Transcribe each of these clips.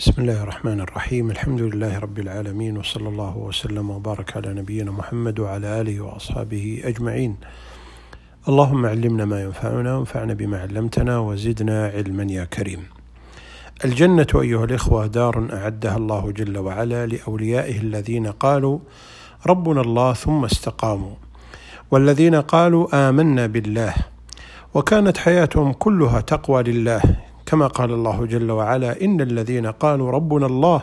بسم الله الرحمن الرحيم. الحمد لله رب العالمين وصلى الله وسلم وبارك على نبينا محمد وعلى آله وأصحابه أجمعين. اللهم علمنا ما ينفعنا وانفعنا بما علمتنا وزدنا علما يا كريم. الجنة أيها الإخوة دار أعدها الله جل وعلا لأوليائه الذين قالوا ربنا الله ثم استقاموا. والذين قالوا آمنا بالله وكانت حياتهم كلها تقوى لله كما قال الله جل وعلا ان الذين قالوا ربنا الله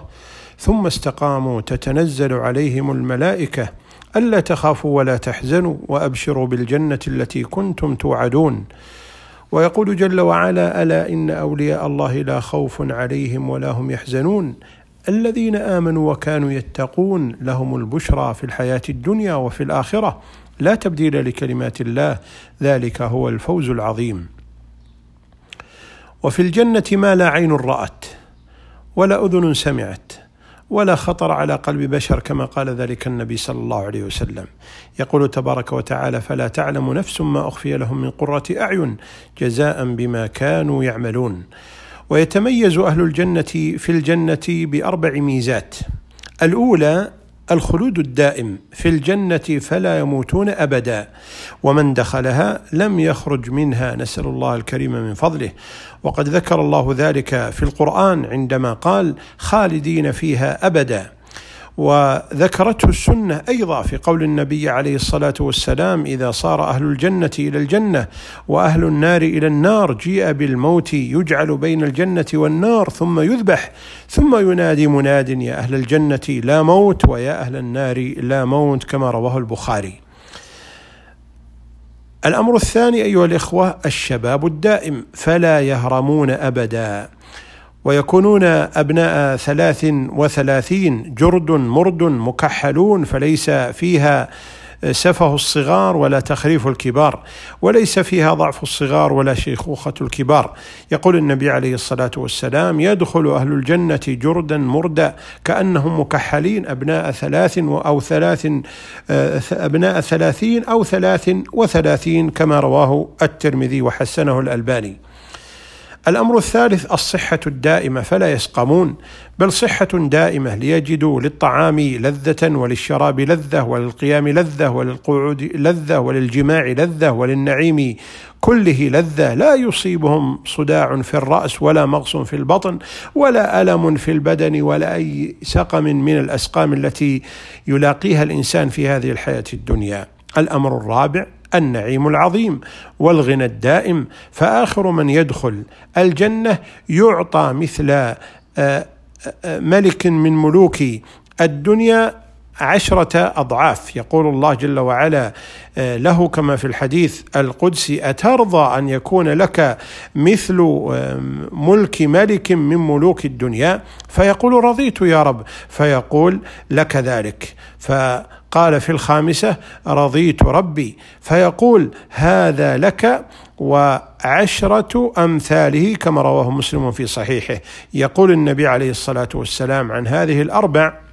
ثم استقاموا تتنزل عليهم الملائكه الا تخافوا ولا تحزنوا وابشروا بالجنه التي كنتم توعدون. ويقول جل وعلا الا ان اولياء الله لا خوف عليهم ولا هم يحزنون. الذين امنوا وكانوا يتقون لهم البشرى في الحياة الدنيا وفي الاخره. لا تبديل لكلمات الله ذلك هو الفوز العظيم. وفي الجنة ما لا عين رأت ولا أذن سمعت ولا خطر على قلب بشر كما قال ذلك النبي صلى الله عليه وسلم. يقول تبارك وتعالى فلا تعلم نفس ما أخفي لهم من قرة أعين جزاء بما كانوا يعملون. ويتميز أهل الجنة في الجنة بأربع ميزات. الأولى الخلود الدائم في الجنة فلا يموتون أبدا ومن دخلها لم يخرج منها نسأل الله الكريم من فضله. وقد ذكر الله ذلك في القرآن عندما قال خالدين فيها أبدا. وذكرته السنة أيضا في قول النبي عليه الصلاة والسلام إذا صار أهل الجنة إلى الجنة وأهل النار إلى النار جيء بالموت يجعل بين الجنة والنار ثم يذبح ثم ينادي مناد يا أهل الجنة لا موت ويا أهل النار لا موت كما رواه البخاري. الأمر الثاني أيها الإخوة الشباب الدائم فلا يهرمون أبدا. ويكونون أبناء ثلاث وثلاثين جرد مرد مكحلون فليس فيها سفه الصغار ولا تخريف الكبار وليس فيها ضعف الصغار ولا شيخوخة الكبار. يقول النبي عليه الصلاة والسلام يدخل أهل الجنة جردا مردا كأنهم مكحلين أبناء ثلاث أو ثلاث أبناء ثلاثين أو ثلاث وثلاثين كما رواه الترمذي وحسنه الألباني. الأمر الثالث الصحة الدائمة فلا يسقمون بل صحة دائمة ليجدوا للطعام لذة وللشراب لذة وللقيام لذة وللقعود لذة وللجماع لذة وللنعيم كله لذة. لا يصيبهم صداع في الرأس ولا مغص في البطن ولا ألم في البدن ولا أي سقم من الأسقام التي يلاقيها الإنسان في هذه الحياة الدنيا. الأمر الرابع النعيم العظيم والغنى الدائم فآخر من يدخل الجنة يعطى مثل آه، آه، ملك من ملوك الدنيا عشرة أضعاف. يقول الله جل وعلا آه، له كما في الحديث القدسي أترضى أن يكون لك مثل ملك ملك من ملوك الدنيا؟ فيقول رضيت يا رب. فيقول لك ذلك. ف قال في الخامسة رضيت ربي. فيقول هذا لك وعشرة أمثاله كما رواه مسلم في صحيحه. يقول النبي عليه الصلاة والسلام عن هذه الأربع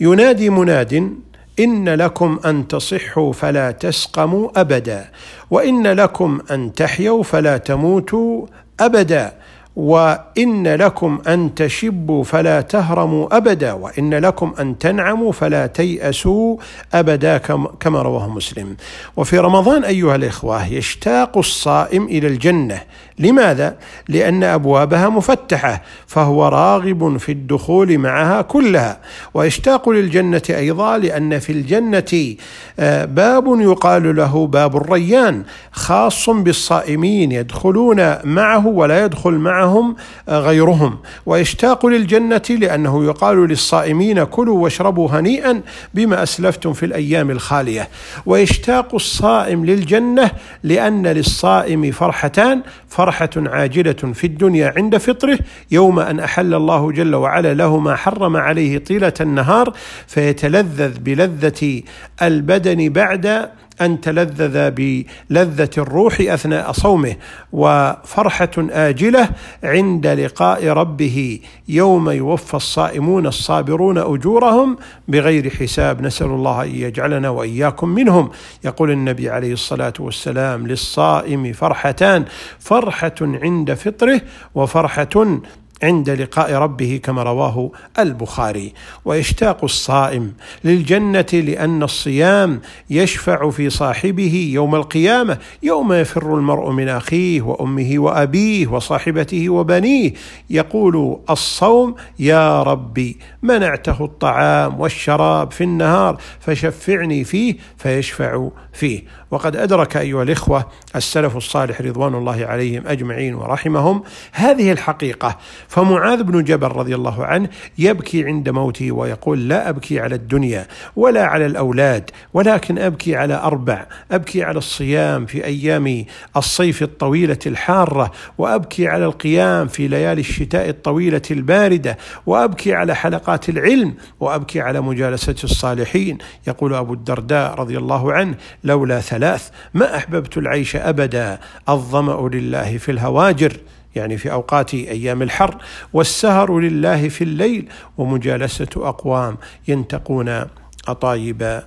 ينادي مناد إن لكم أن تصحوا فلا تسقموا أبدا وإن لكم أن تحيوا فلا تموتوا أبدا وإن لكم أن تشبوا فلا تهرموا أبدا وإن لكم أن تنعموا فلا تيأسوا أبدا كما رواه مسلم. وفي رمضان أيها الإخوة يشتاق الصائم إلى الجنة لماذا؟ لأن أبوابها مفتحة فهو راغب في الدخول معها كلها. ويشتاق للجنة أيضا لأن في الجنة آه، باب يقال له باب الريان خاص بالصائمين يدخلون معه ولا يدخل معهم غيرهم. ويشتاق للجنة لأنه يقال للصائمين كلوا واشربوا هنيئا بما أسلفتم في الأيام الخالية. ويشتاق الصائم للجنة لأن للصائم فرحتان فرحة عاجلة في الدنيا عند فطره يوم أن أحل الله جل وعلا له ما حرم عليه طيلة النهار فيتلذذ بلذة البدن بعد أن تلذذ بلذة الروح أثناء صومه وفرحة آجلة عند لقاء ربه يوم يوفى الصائمون الصابرون أجورهم بغير حساب. نسأل الله أن يجعلنا وإياكم منهم. يقول النبي عليه الصلاة والسلام للصائم فرحتان فرحة عند فطره وفرحة عند لقاء ربه كما رواه البخاري. ويشتاق الصائم للجنة لأن الصيام يشفع في صاحبه يوم القيامة يوم يفر المرء من أخيه وأمه وأبيه وصاحبته وبنيه. يقول الصوم يا ربي منعته الطعام والشراب في النهار فشفعني فيه فيشفع فيه. وقد أدرك أيها الإخوة السلف الصالح رضوان الله عليهم أجمعين ورحمهم هذه الحقيقة. فمعاذ بن جبل رضي الله عنه يبكي عند موته ويقول لا أبكي على الدنيا ولا على الأولاد ولكن أبكي على أربع أبكي على الصيام في أيام الصيف الطويلة الحارة وأبكي على القيام في ليالي الشتاء الطويلة الباردة وأبكي على حلقات العلم وأبكي على مجالسة الصالحين. يقول أبو الدرداء رضي الله عنه لولا ثلاث ما أحببت العيش أبدا الظمأ لله في الهواجر يعني في أوقات أيام الحر والسهر لله في الليل ومجالسة أقوام ينتقون أطايب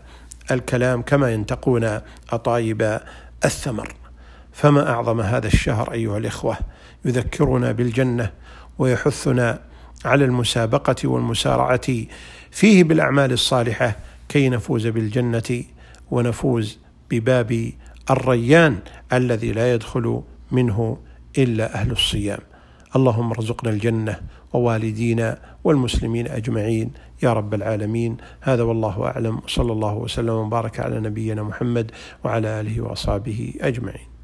الكلام كما ينتقون أطايب الثمر. فما أعظم هذا الشهر أيها الإخوة؟ يذكرنا بالجنة ويحثنا على المسابقة والمسارعة فيه بالأعمال الصالحة كي نفوز بالجنة ونفوز بباب الريان الذي لا يدخل منه إلا أهل الصيام. اللهم ارزقنا الجنة ووالدينا والمسلمين أجمعين. يا رب العالمين. هذا والله أعلم. صلى الله وسلم وبارك على نبينا محمد وعلى آله وأصحابه أجمعين.